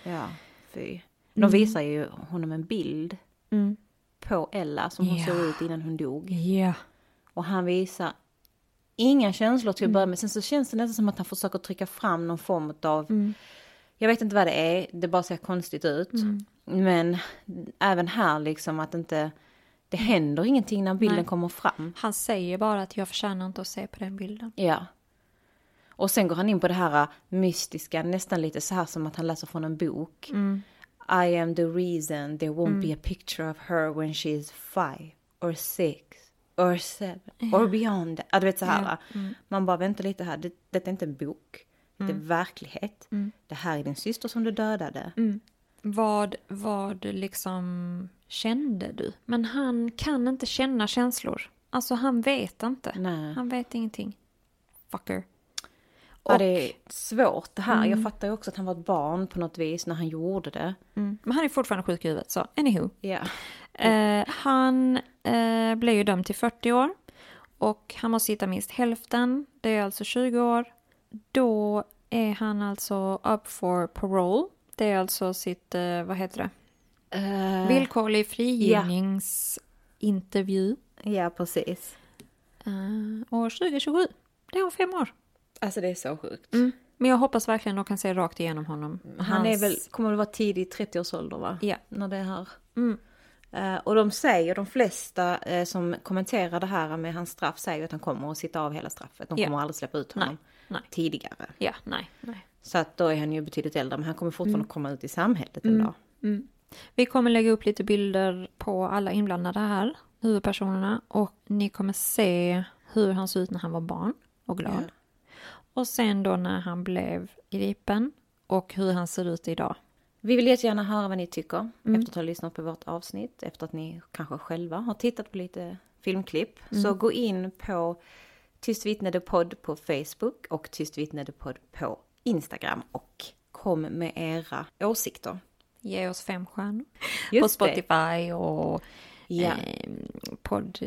Ja, fy. De mm. visar ju honom en bild mm. på Ella som hon yeah. såg ut innan hon dog. Yeah. Och han visar inga känslor till att Mm. börja med. Sen så känns det nästan som att han försöker trycka fram någon form av... Jag vet inte vad det är, det bara ser konstigt ut. Mm. Men även här liksom att inte... Det händer ingenting när bilden Nej. kommer fram. Han säger bara att jag förtjänar inte att se på den bilden. Ja. Och sen går han in på det här mystiska, nästan lite så här som att han läser från en bok. I am the reason there won't be a picture of her when she is five or six or seven or beyond. Ja, du vet så här. Man bara vänta lite här, det, detta är inte en bok. Det är verklighet. Det här är din syster som du dödade. Vad, vad liksom kände du? Men han kan inte känna känslor. Alltså han vet inte. Nej. Han vet ingenting. Fucker. Ja, det är svårt det här. Jag fattar ju också att han var ett barn på något vis när han gjorde det. Mm. Men han är fortfarande sjuk i huvudet så anywho. Ja. Eh, han eh, blev ju dömd till 40 år. Och han måste sitta minst hälften. Det är alltså 20 år. Då är han alltså up for parole. Det är alltså sitt, eh, vad heter det? Uh, Villkorlig frigivningsintervju. ja, precis. Uh, år 2027. Det är om fem år. Alltså det är så sjukt. Men jag hoppas verkligen de kan se rakt igenom honom. Han är väl, kommer att vara tidig 30-årsålder va? Ja. När det är här. Mm. Eh, och de säger, de flesta eh, som kommenterar det här med hans straff säger att han kommer att sitta av hela straffet. De Ja. kommer aldrig släppa ut honom nej. tidigare. Ja, nej, nej. Så att då är han ju betydligt äldre men han kommer fortfarande komma ut i samhället en dag. Vi kommer lägga upp lite bilder på alla inblandade här, huvudpersonerna. Och ni kommer se hur han såg ut när han var barn och glad. Ja. Och sen då när han blev gripen och hur han ser ut idag. Vi vill jättegärna höra vad ni tycker Mm. efter att ha lyssnat på vårt avsnitt. Efter att ni kanske själva har tittat på lite filmklipp. Mm. Så gå in på Tyst vittnade podd på Facebook och Tyst vittnade podd på Instagram och kom med era åsikter. Ge oss fem stjärnor. Just på det. Spotify och Ja. eh, podd,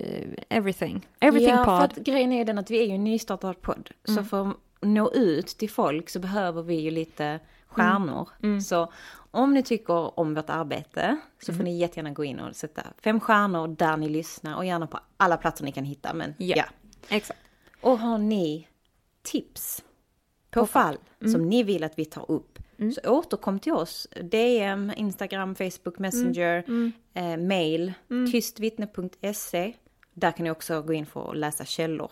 everything. Everything ja, för pod. att grejen är den att vi är ju en nystartad podd. Så för nå ut till folk så behöver vi ju lite stjärnor. Så om ni tycker om vårt arbete så får ni jättegärna gå in och sätta fem stjärnor där ni lyssnar och gärna på alla platser ni kan hitta. Men Ja. ja. Exakt. Och har ni tips på fall som ni vill att vi tar upp så återkom till oss. DM, Instagram, Facebook, Messenger, Eh, mail, tystvittne.se. Där kan ni också gå in för att läsa källor.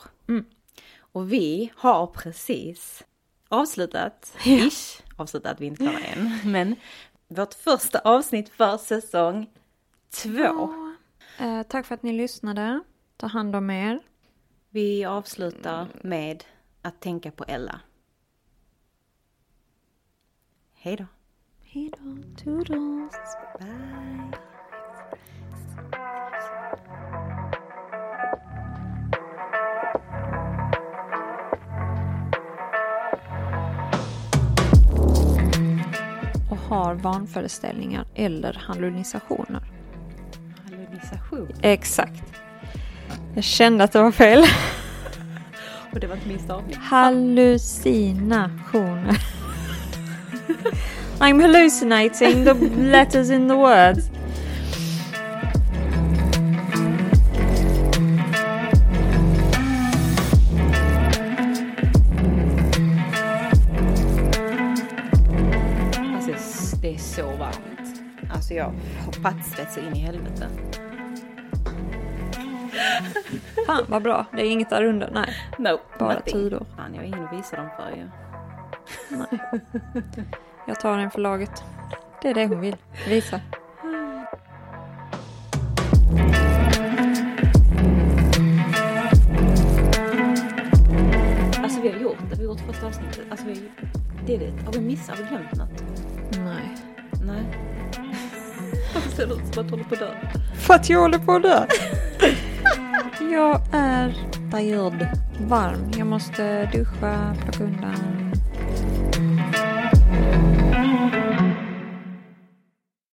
Och vi har precis avslutat, ish, avslutat, vi är inte klara än, men vårt första avsnitt för säsong två. Eh, tack för att ni lyssnade. Ta hand om er. Vi avslutar med att tänka på Ella. Hej då. Hej då. Toodles. Bye. Har vanföreställningar eller hallucinationer. Hallucination. Exakt. Jag kände att det var fel. Och det var inte min stavning. Hallucinationer. I'm hallucinating the letters in the words. Har pattsvett så in i helvete. Fan vad bra. Det är inget där under. Nej. Nope, Bara nothing. tudor. Fan, jag har ingen att visa dem för ju. Jag tar den för laget. Det är det hon vill visa. Alltså vi har gjort det, vi har gjort första avsnittet. Alltså vi det är det. Har vi missat, har vi glömt något? Nej. Nej. Varför ser det ut som att du håller på att dö? För att jag håller på att dö. jag är tired. Varm. Jag måste duscha, plocka undan